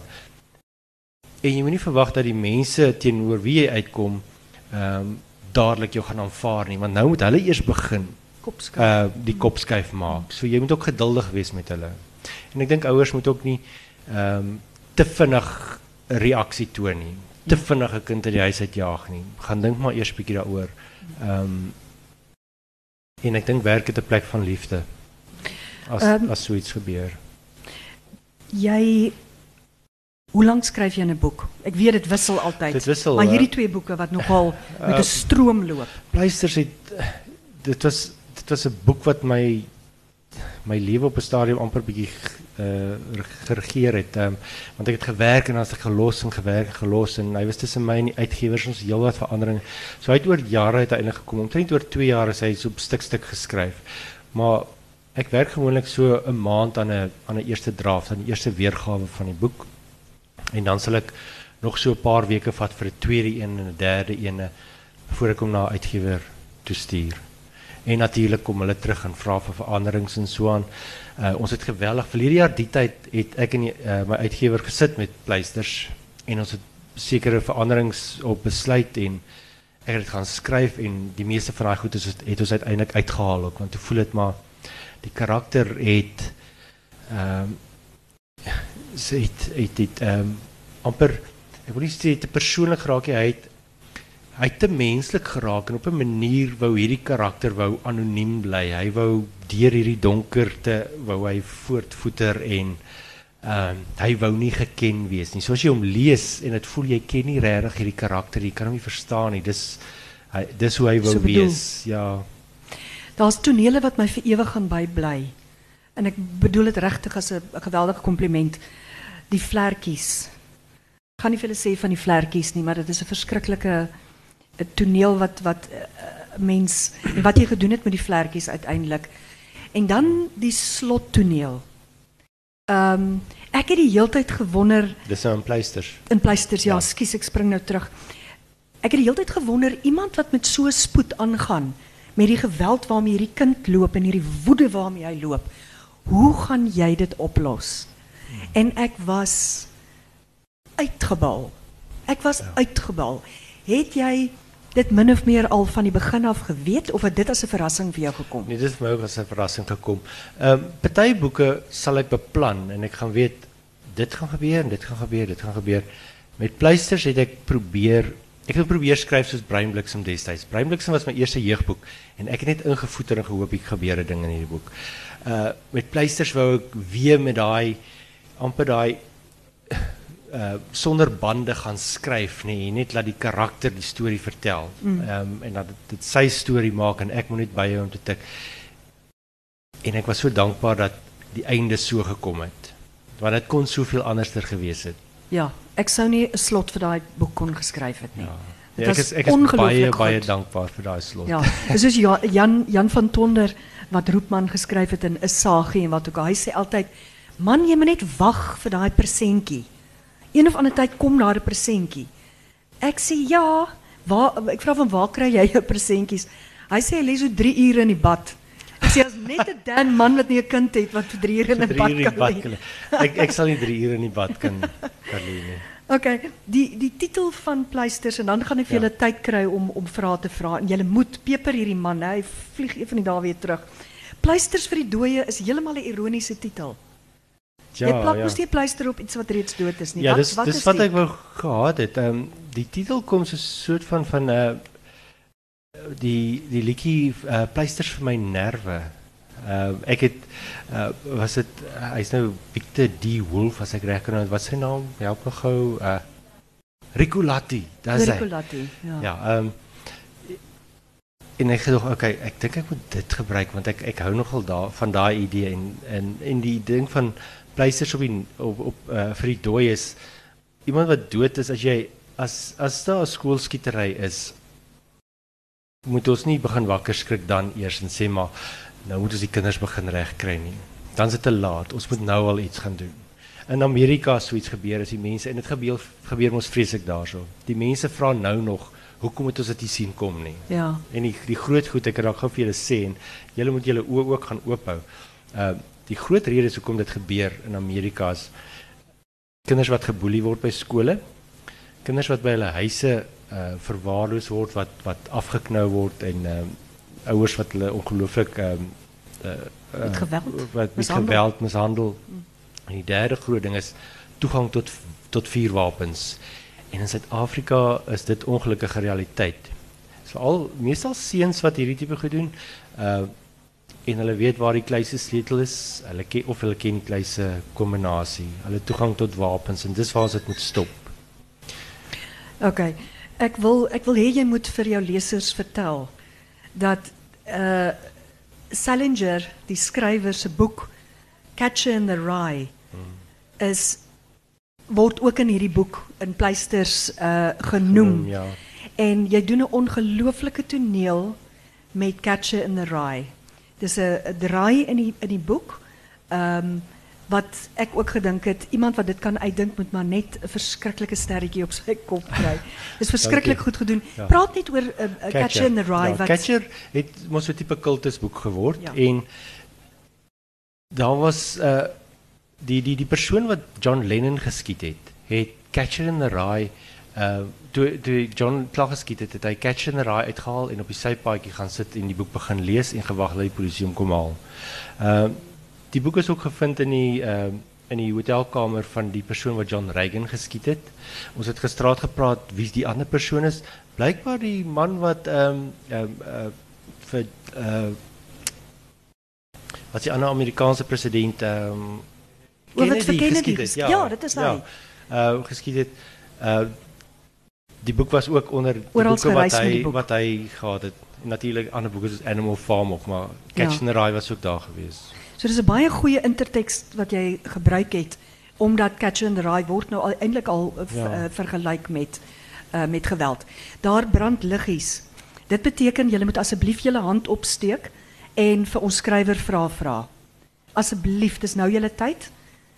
En jy moet nie verwag dat die mense teenoor wie jy uitkom ehm um, dadelik jou gaan aanvaar nie, want nou moet hulle eers begin kopskuif. uh die kop skuif maak. So jy moet ook geduldig wees met hulle. En ek dink ouers moet ook nie ehm um, te vinnig reaksie toon nie. Te vinnig 'n kind uit die huis uitjaag nie. Gaan dink maar eers bietjie daaroor. Ehm um, en ek dink werk het 'n plek van liefde. As Ehm, as so iets gebeur. Jy Hoe lank skryf jy 'n boek? Ek weet dit wissel altyd. Dit wissel, maar hè? hierdie twee boeke wat nogal met 'n Uh, stroom loop. Pleisters het dit was dit was 'n boek wat my my lewe op 'n stadium amper bietjie uh geregeer het. Um, want ek het gewerk en dan het ek gelos en gewerk en gelos en hy was tussen my en die uitgewers ons heelwat verandering. So hy het oor jare uiteindelik gekom. Omtrent oor 2 jaar is hy so stuk stuk geskryf. Maar ek werk gewoonlik so 'n maand aan 'n aan 'n eerste draft, aan die eerste weergawe van die boek. En dan sal ek nog so 'n paar weke vat vir 'n tweede een en 'n derde een voor ek hom na 'n uitgewer toe stuur. En natuurlik kom hulle terug en vra vir veranderings en so aan. Uh, ons het geweldig verlede jaar die tyd het ek en uh, my uitgewer gesit met pleisters en ons het sekere veranderings op besluit en ek het gaan skryf en die meeste van daai goed is het ons uiteindelik uitgehaal ook want toe voel dit maar die karakter het ehm um, het het het um, amper ek wil nie sê te persoonlik nie, hy het hy het te menslik geraak en op 'n manier wou hierdie karakter wou anoniem bly. Hy wou deur hierdie donkerte wou hy voortvoeter en ehm um, hy wou nie geken wees nie. So as jy hom lees en dit voel jy ken nie regtig hierdie karakter, jy kan hom nie verstaan nie. Dis hy dis hoe hy wou So bedoel. wees. Ja. Daar's tonele wat my vir ewig gaan bybly. En ek bedoel dit regtig as 'n geweldige kompliment. Die vlekkies. Ek gaan nie vir hulle sê van die vlekkies nie, maar dit is 'n verskriklike 'n toneel wat wat uh, mens en wat jy gedoen het met die vlekkies uiteindelik. En dan die slottoneel. Ehm um, ek het die heeltyd gewonder Dis nou 'n pleisters. in pleisters ja, Ja. skus ek spring nou terug. Ek het die hele tyd gewonder iemand wat met so spoed aangaan met die geweld waarmee hierdie kind loop en hierdie woede waarmee hy loop. Hoe gaan jy dit oplos? En ek was uitgebal. Ek was ja. uitgebal. Het jy dit min of meer al van die begin af geweet of het dit as 'n verrassing vir jou gekom? Nee, dit is my ook as 'n verrassing gekom. Ehm party boeke sal ek beplan en ek gaan weet dit gaan gebeur en dit gaan gebeur, dit gaan gebeur. Met pleisters het ek probeer ek het probeer skryf soos Breinbliksem destyds. Breinbliksem was my eerste jeugboek en ek het net ingevoeter en gehoop ek gebeure dinge in hierdie boek. Uh met pleisters wou ek weer met daai amper daai uh sonder bande gaan skryf nê, nee, net laat die karakter die storie vertel. Ehm en dat dit, dit sy storie maak en ek moet net by hom te tik. En ek was so dankbaar dat die einde so gekom het. Want dit kon soveel anderster gewees het. Ja, ek sou nie 'n slot vir daai boek kon geskryf het nie. Ja. Dit Ja, ek is ek is baie ongelooflik baie goed. dankbaar vir daai slot. Ja, dis soos Ja- Jan Jan van Tonder wat Roepman geskryf het in 'n sagie en wat ook. Hy sê altyd, "Man, jy moet net wag vir daai persentjie. Een of ander tyd kom daar 'n persentjie." Ek sê, "Ja, waar ek vra van waar kry jy jou persentjies?" Hy sê hy lê so 3 ure in die bad. Ek sê as net 'n dan man wat nie 'n kind het wat vir 3 ure in 'n Drie bad kan die bad lê. Ek ek sal nie 3 ure in die bad kan kan lê nie. Okay, die die titel van pleisters en dan gaan ek vir Ja. tyd kry om om vrae te vra en julle moet peper hierdie man, hè, hy vlieg een van die dae weer terug. Pleisters vir die dooie is heeltemal 'n ironiese titel. Ja, Jy plak ja. mos nie 'n pleister op iets wat reeds dood is nie. Ja, wat dis wat dis is wat ek wou gehad het. Ehm um, die titel kom so 'n soort van van 'n uh, die die liedjie uh, pleisters vir my nerve. Ehm ek het uh, was dit uh, hy's nou Victor D Wolf as ek reg kan onthou. Wat sy naam? Help my gou. Uh Ricolatti. Dis hy. Ricolatti, ja. Ja, ehm en ek gedog, okay, ek dink ek moet dit gebruik want ek ek hou nogal daar van daai idee en en en die ding van pleisters op die op op uh, vir die dooies iemand wat dood is as jy as as daar 'n skoolskietery is moet ons nie begin wakker skrik dan eers en sê maar nou moet ons die kinders begin regkry nie. Dan is dit te laat. Ons moet nou al iets gaan doen. In Amerika het so iets gebeur as die mense en dit gebeur gebeur mos vreeslik daarso. Die mense vra nou nog hoekom moet ons dit nie sien kom nie. Ja. En die die groot goed ek dalk gou vir julle sê en julle moet julle oë ook gaan oophou. Uh die groot rede hoekom dit gebeur in Amerika is kinders wat geboelie word by skole, kinders wat by hulle huise uh verwaarloos word wat wat afgeknou word en uh ouers wat hulle ongelooflik um uh, uh Met geweld wat met mishandel. geweld mishandel. En die derde groot ding is toegang tot tot vuurwapens. En in Suid-Afrika is dit ongelukkige realiteit. So al meestal seuns wat hierdie tipe goed doen, uh en hulle weet waar die kluise sleutel is, hulle ken of hulle ken die kombinasie, hulle toegang tot wapens en dis waar ons dit moet stop. Okay. Ek wil ek wil hê jy moet vir jou lesers vertel dat uh Salinger, die skrywer se boek Catcher in the Rye is word ook in hierdie boek in pleisters uh genoem. Ja. En jy doen 'n ongelooflike toneel met Catcher in the Rye. Dis 'n 'n draai in die in die boek. Ehm wat ek ook gedink het, iemand wat dit kan uitdink moet maar net 'n verskriklike sterretjie op sy kop kry. Dis verskriklik Dankie. goed gedoen. Ja. Praat net oor uh, uh, Catcher in the Rye ja, wat Catcher het mos so 'n tipe kultusboek geword Ja. en daar was uh die die die persoon wat John Lennon geskiet het, het Catcher in the Rye uh toe toe John klaar geskiet het, het hy Catcher in the Rye uitgehaal en op die sypaadjie gaan sit en die boek begin lees en gewag dat die polisie hom kom haal. Uh die boek is ook gevind in die uh in die hotelkamer van die persoon wat John Reagan geskiet het. Ons het gisterraad gepraat wie die ander persoon is. Blykbaar die man wat ehm um, ehm um, uh, vir uh wat die ander Amerikaanse president ehm um, vir Kennedy geskiet het. ges- ja, dit is hy. Ja, uh geskiet het. Uh die boek was ook onder die Oral boeke wat boek. wat hy gehad het. Natuurlik ander boeke soos Animal Farm ook, maar Catch Ja. the Rye was ook daar gewees. So dis 'n baie goeie interteks wat jy gebruik het omdat Catcher in the Rye word nou al eintlik al uh, Ja. uh, vergelyk met uh, met geweld. Daar brand liggies. Dit beteken julle moet asseblief julle hand opsteek en vir ons skrywer vra vra. Asseblief, dis nou julle tyd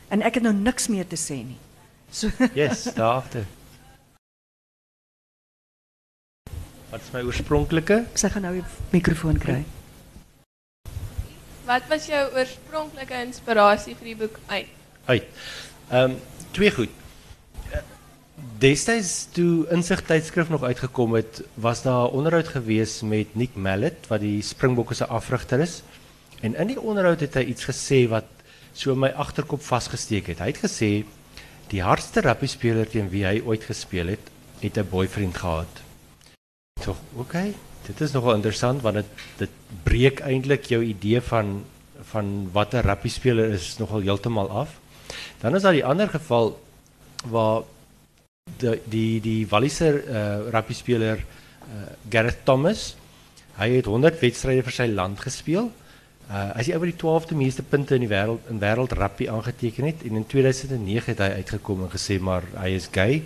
en ek het nou niks meer te sê nie. So Yes, daar Wat is my oorspronklike? sy gaan nou die mikrofoon kry. Wat was jou oorspronklike inspirasie vir die boek uit? Uit. Ehm twee goed. Eh, Destyds toe Insig tydskrif nog uitgekom het, was daar 'n onderhoud gewees met Nick Mallet wat die Springbokke se afrigter is. En in die onderhoud het hy iets gesê wat so in my agterkop vasgesteek het. Hy het gesê die hardste rugby speler teen wie hy ooit gespeel het, het 'n boyfriend gehad. Tog, okay. Dit is nogal interessant want dit dit breek eintlik jou idee van van wat 'n rugby speler is nogal heeltemal af. dan is daar die ander geval waar die die die Walliser uh, rugby speler uh, Gareth Thomas hy het 100 wedstryde vir sy land gespeel. Uh, hy is die ou wat die 12de meeste punte in die wêreld in wêreld rugby aangeteken het en in 2009 het hy uitgekom en gesê maar hy is gay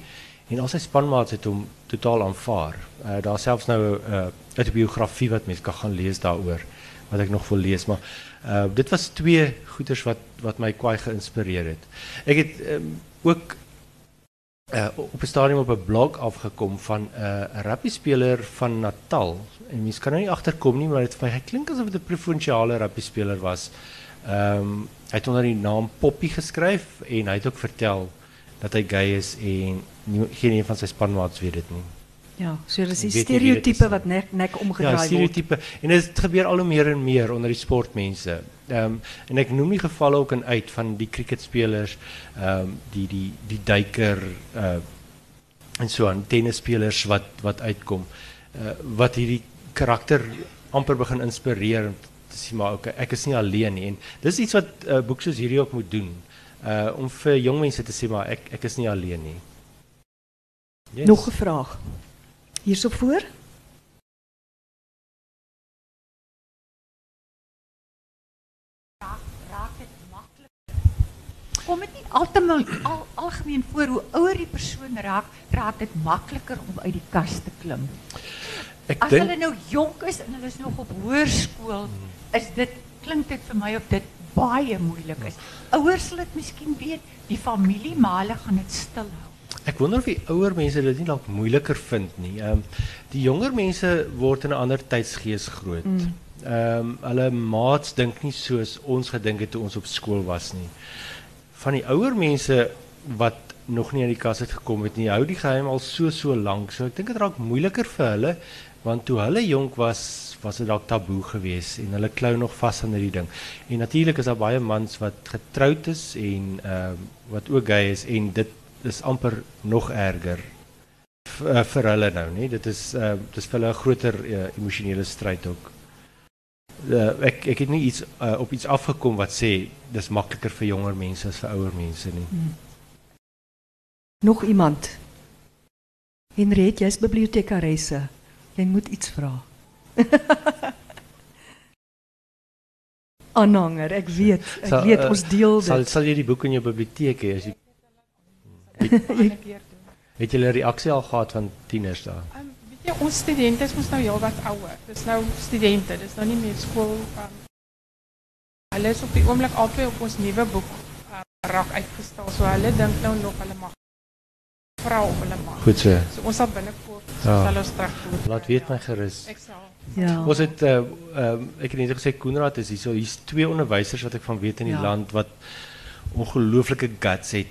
en al sy spanmaats het hom totaal aanvaar. Uh, daar selfs nou 'n uh, autobiografie wat mense kan gaan lees daaroor wat ek nog wil lees maar uh, dit was twee goeters wat wat my kwai geïnspireer het. Ek het um, ook op 'n stadium op 'n blog afgekom van 'n uh, rugby speler van Natal. En mense kan nou nie agterkom nie, maar dit vir my klink asof dit 'n provinsiale rugby speler was. Ehm um, hy het onder die naam Poppy geskryf en hy het ook vertel dat hy gay is en nie, geen een van sy spanmaats weet dit nie. Ja, so dis die nie is nie. wat nek nek omgedraai Ja, word. stereotype en dit gebeur al hoe meer en meer onder die sportmense. Ehm um, en ek noem die gevalle ook in uit van die cricketspelers, ehm um, die die die duiker uh en so aan tennisspelers wat wat uitkom. Uh wat hierdie karakter amper begin inspireer te sê maar okay, ek is nie alleen nie en dis iets wat uh, boek soos hierdie ook moet doen. Uh om vir jong mense te sê maar ek ek is nie alleen nie. Yes. Nog 'n vraag. Hierso voor? raak dit maklik. Kom dit nie altemal al, algemeen voor hoe ouer die persoon raak, raak dit makliker om uit die kas te klim. Ek As hulle nou jonk is en hulle is nog op hoërskool, is dit klink dit vir my of dit baie moeilik is. Ouers sal dit miskien weet, die familie, maar hulle gaan dit stil hou. Ek wonder of die ouer mense dit nie dalk moeiliker vind nie. Ehm die jonger mense word in 'n ander tydsgees groot. Ehm hulle maats dink nie soos ons gedink het toe ons op skool was nie. Van die ouer mense wat nog nie aan die kas het gekom het nie, hou die geheim al so so lank. So ek dink dit raak moeiliker vir hulle want toe hulle jonk was, was dit dalk taboe geweest en hulle klou nog vas aan hierdie ding. En natuurlik is daar baie mans wat getroud is en ehm wat ook gay is en dit is amper nog erger v- uh, vir hulle nou, nie? Dit is uh dis vir hulle 'n groter uh, emosionele stryd ook. Uh, ek ek het nie iets uh, op iets afgekom wat sê dis makliker vir jonger mense as vir ouer mense nie. Nog iemand? Henriet, jy's bibliotekaresse. Jy moet iets vra. Aanhanger, ek weet, ek Sal, weet eh, ons deel Sal dit. sal jy die boek in jou biblioteek hê as jy het jy 'n reaksie al gehad van tieners daar? Um, weet jy, ons studente is mos nou heel wat ouer. Dis nou studente, dis nou nie meer skool. Um, hulle is op die oomblik albei op ons nuwe boek um, rak uitgestal. So hulle dink nou nog hulle mag vra of hulle mag. Goed so. So ons sal binnekort Ja. sal ons terugvoer. Laat weet my gerus. Ek sal. Ja. Ons het uh, um, ek het net gesê Koenraad is hier. So hier's twee onderwysers wat ek van weet in die Ja. land wat ongelooflike guts het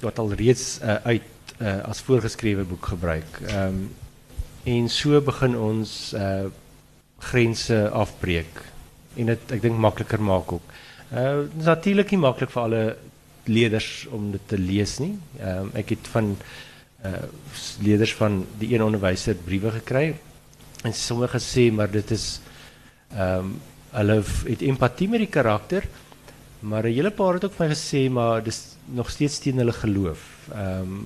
wat al reeds uh, uit uh, as voorgeskrewe boek gebruik. Ehm um, en so begin ons uh, grense afbreek en dit ek dink makliker maak ook. Uh natuurlik nie maklik vir alle leerders om dit te lees nie. Ehm um, ek het van uh leerders van die een onderwyser briewe gekry en sommige sê maar dit is ehm um, hulle het empatie met die karakter maar 'n hele paar het ook vir my gesê maar dis nog steeds teen hulle geloof. Ehm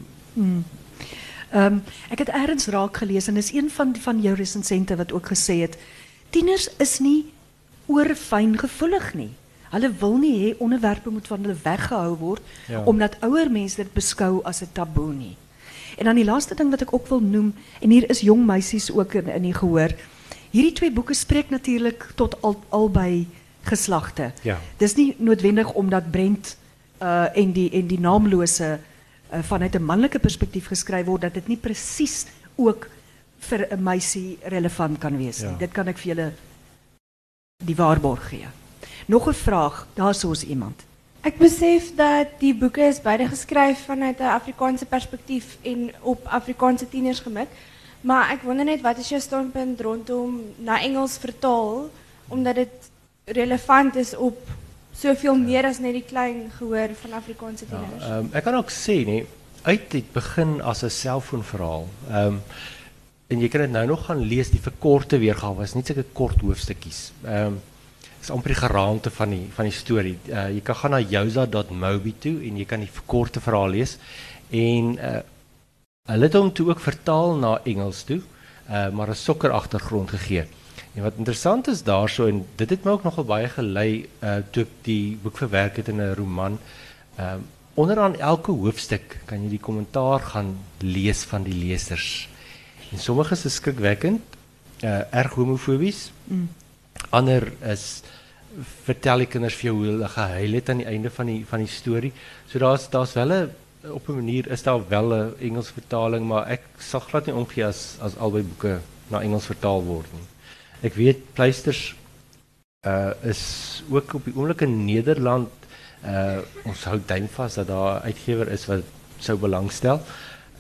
um, ek het eers raak gelees en dis een van van jou resensente wat ook gesê het tieners is nie oor fyn gevoelig nie. Hulle wil nie hê onderwerpe moet van hulle weggehou word Ja. omdat ouer mense dit beskou as 'n taboe nie. En dan die laaste ding wat ek ook wil noem en hier is jong meisies ook in in die gehoor. Hierdie twee boeke spreek natuurlik tot al albei geslagte. Ja. Dis nie noodwendig omdat Brent uh en die en die naamlose uh, vanuit 'n manlike perspektief geskryf word dat dit nie presies ook vir 'n meisie relevant kan nie. Ja. Dit kan ek vir julle die waarborg gee. Nog 'n vraag, daar's ons iemand. Ek besef dat die boeke is beide geskryf vanuit 'n Afrikaanse perspektief en op Afrikaanse tieners gemik. Maar ek wonder net wat is jou standpunt rondom na Engels vertaal omdat dit relevant is op soveel meer as net die klein gehoor van Afrikaanse tieners. ehm ek kan ook nee, uit het begin as 'n selfoonverhaal. Ehm en jy kan dit nou nog gaan lees die verkorte weergawe, is net sulke kort hoofstukkies. Ehm is amper die geraamte van die van die storie. Uh, jy kan gaan na jousa.mobi toe en jy kan die verkorte verhaal lees en uh, hulle het hom toe ook vertaal na Engels toe, uh, maar 'n sokker agtergrond gegee. En wat interessant is daarso en dit het my ook nogal baie gelei uh toe die boek verwerk in 'n roman. Ehm onderaan elke hoofstuk kan jy die kommentaar gaan lees van die lesers. En sommige is skrikwekkend, uh erg homofobies. Mm. Ander is vertel die kinders vir jou hoe hulle gehuil het aan die einde van die van die storie. So daar's daar's wel 'n op 'n manier is daar wel 'n Engels vertaling, maar ek sal glad nie omgee as as albei boeke na Engels vertaal word nie. Ek weet pleisters uh is ook op die oomblik in Nederland uh ons hou duim vas dat daar 'n uitgewer is wat sou belangstel.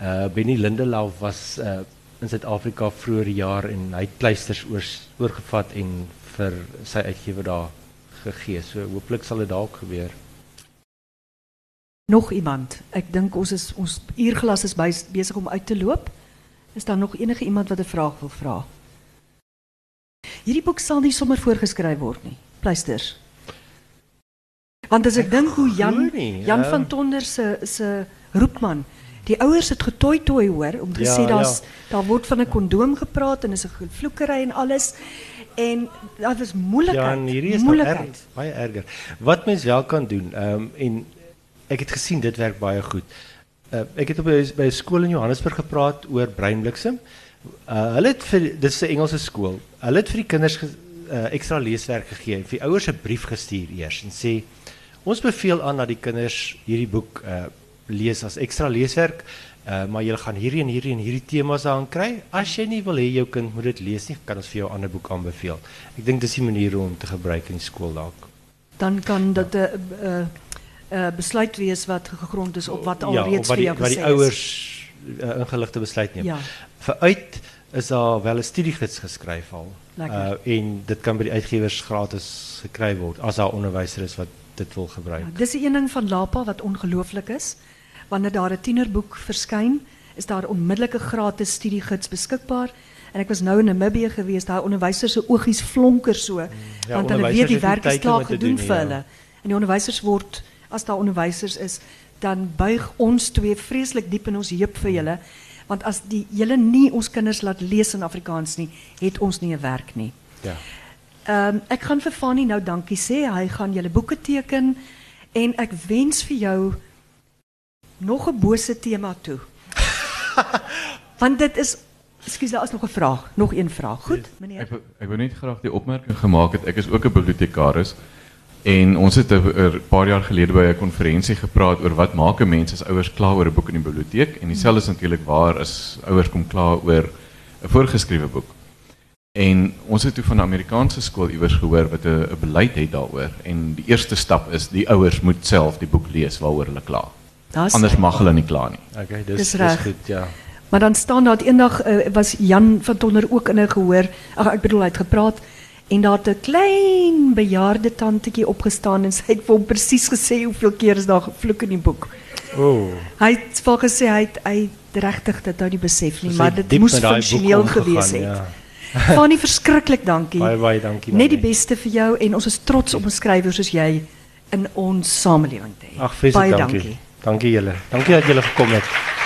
Uh Benny Lindelau was uh in Suid-Afrika vroeër jaar en hy het pleisters oor oorgevat en vir sy uitgewer daar gegee. So hooplik sal dit dalk gebeur. Nog iemand? Ek dink ons is ons uurglas is besig om uit te loop. Is daar nog enige iemand wat 'n vraag wil vra? Hierdie boek sal nie sommer voorgeskryf word nie. Pleisters. Want as ek, ek dink hoe Jan nie, Jan uh, van Tonder se se roepman Die ouers het getooi tooi hoor om gesê ja, daar's ja. daar word van 'n kondoom gepraat en is 'n vloekery en alles. En dat was moeilikheid. Ja, en hierdie is moeilikheid. Erg, baie erger. Wat mens wel kan doen, um, en ek het gesien dit werk baie goed. Uh, ek het op by 'n skool in Johannesburg gepraat oor breinbliksem. Uh, hulle het vir dis 'n Engelse skool. Hulle het vir die kinders ge, uh, ekstra leeswerk gegee en vir die ouers 'n brief gestuur eers en sê ons beveel aan dat die kinders hierdie boek uh, lees as ekstra leeswerk. Uh, maar jy gaan hierdie en hierdie en hierdie temas aan kry. As jy nie wil hê jou kind moet dit lees nie, kan ons vir jou 'n ander boek aanbeveel. Ek dink dis die manier om te gebruik in die skool dalk. Dan kan dit 'n uh, uh, besluit wees wat gegrond is op wat alreeds ja, vir jou gesê is. Ja, wat die ouers uh, ingeligte besluit neem. Ja. Veruit is daar wel 'n studiegids geskryf al. Uh, en dit kan by die uitgewers gratis gekry word as daar onderwysers is wat dit wil gebruik. Ja, dis 'n ding van Lapa wat ongelooflik is wanneer daar 'n tienerboek verskyn, is daar onmiddellik 'n gratis studiegids beskikbaar. En ek was nou in Namibië geweest, daar onderwysers se oogies flonker so, mm, ja, want hulle weet die werk is klaar gedoen vir hulle. En die onderwysers word as daar onderwysers is, dan buig ons twee vreeslik diep in ons heup vir julle, want as die julle nie ons kinders laat lees in Afrikaans nie, het ons nie 'n werk nie. Ja. Ehm um, ek gaan vir Fanny nou dankie sê. Hy gaan julle boeke teken en ek wens vir jou nog een bose thema toe. Want dit is Ekskuus, daar is nog 'n vraag, nog een vraag. Goed, meneer. Ek ek wil net graag die opmerking gemaak het ek is ook 'n bibliotekaris en ons het 'n paar jaar gelede by 'n konferensie gepraat oor wat maak 'n mens as ouers klaar oor 'n boek in die biblioteek en dieselfde is natuurlik waar as ouers kom klaar oor 'n voorgeskrewe boek. En ons het toe van 'n Amerikaanse skool iewers gehoor wat 'n beleid het daaroor en die eerste stap is die ouers moet self die boek lees waaroor hulle kla. Das Anders mag hulle nie klaar nie. Okay, dis dis, dis goed, ja. Maar dan staan daar eendag uh, was Jan van Tonner ook in 'n gehoor. Ag ek bedoel hy het gepraat en daar het 'n klein bejaarde tantetjie opgestaan en sy het vir hom presies gesê hoeveel keer is daar gevloek in die boek. O. Oh. Hy het vir gesê hy het hy regtig dit nou nie besef nie, maar dit moes funksioneel gewees het. Ja. Fanny verskriklik dankie. Baie baie dankie. Net die beste vir jou en ons is trots om 'n skrywer soos jy in ons samelewing te hê. Baie dankie. dankie. Dankie julle. Dankie dat julle gekom het.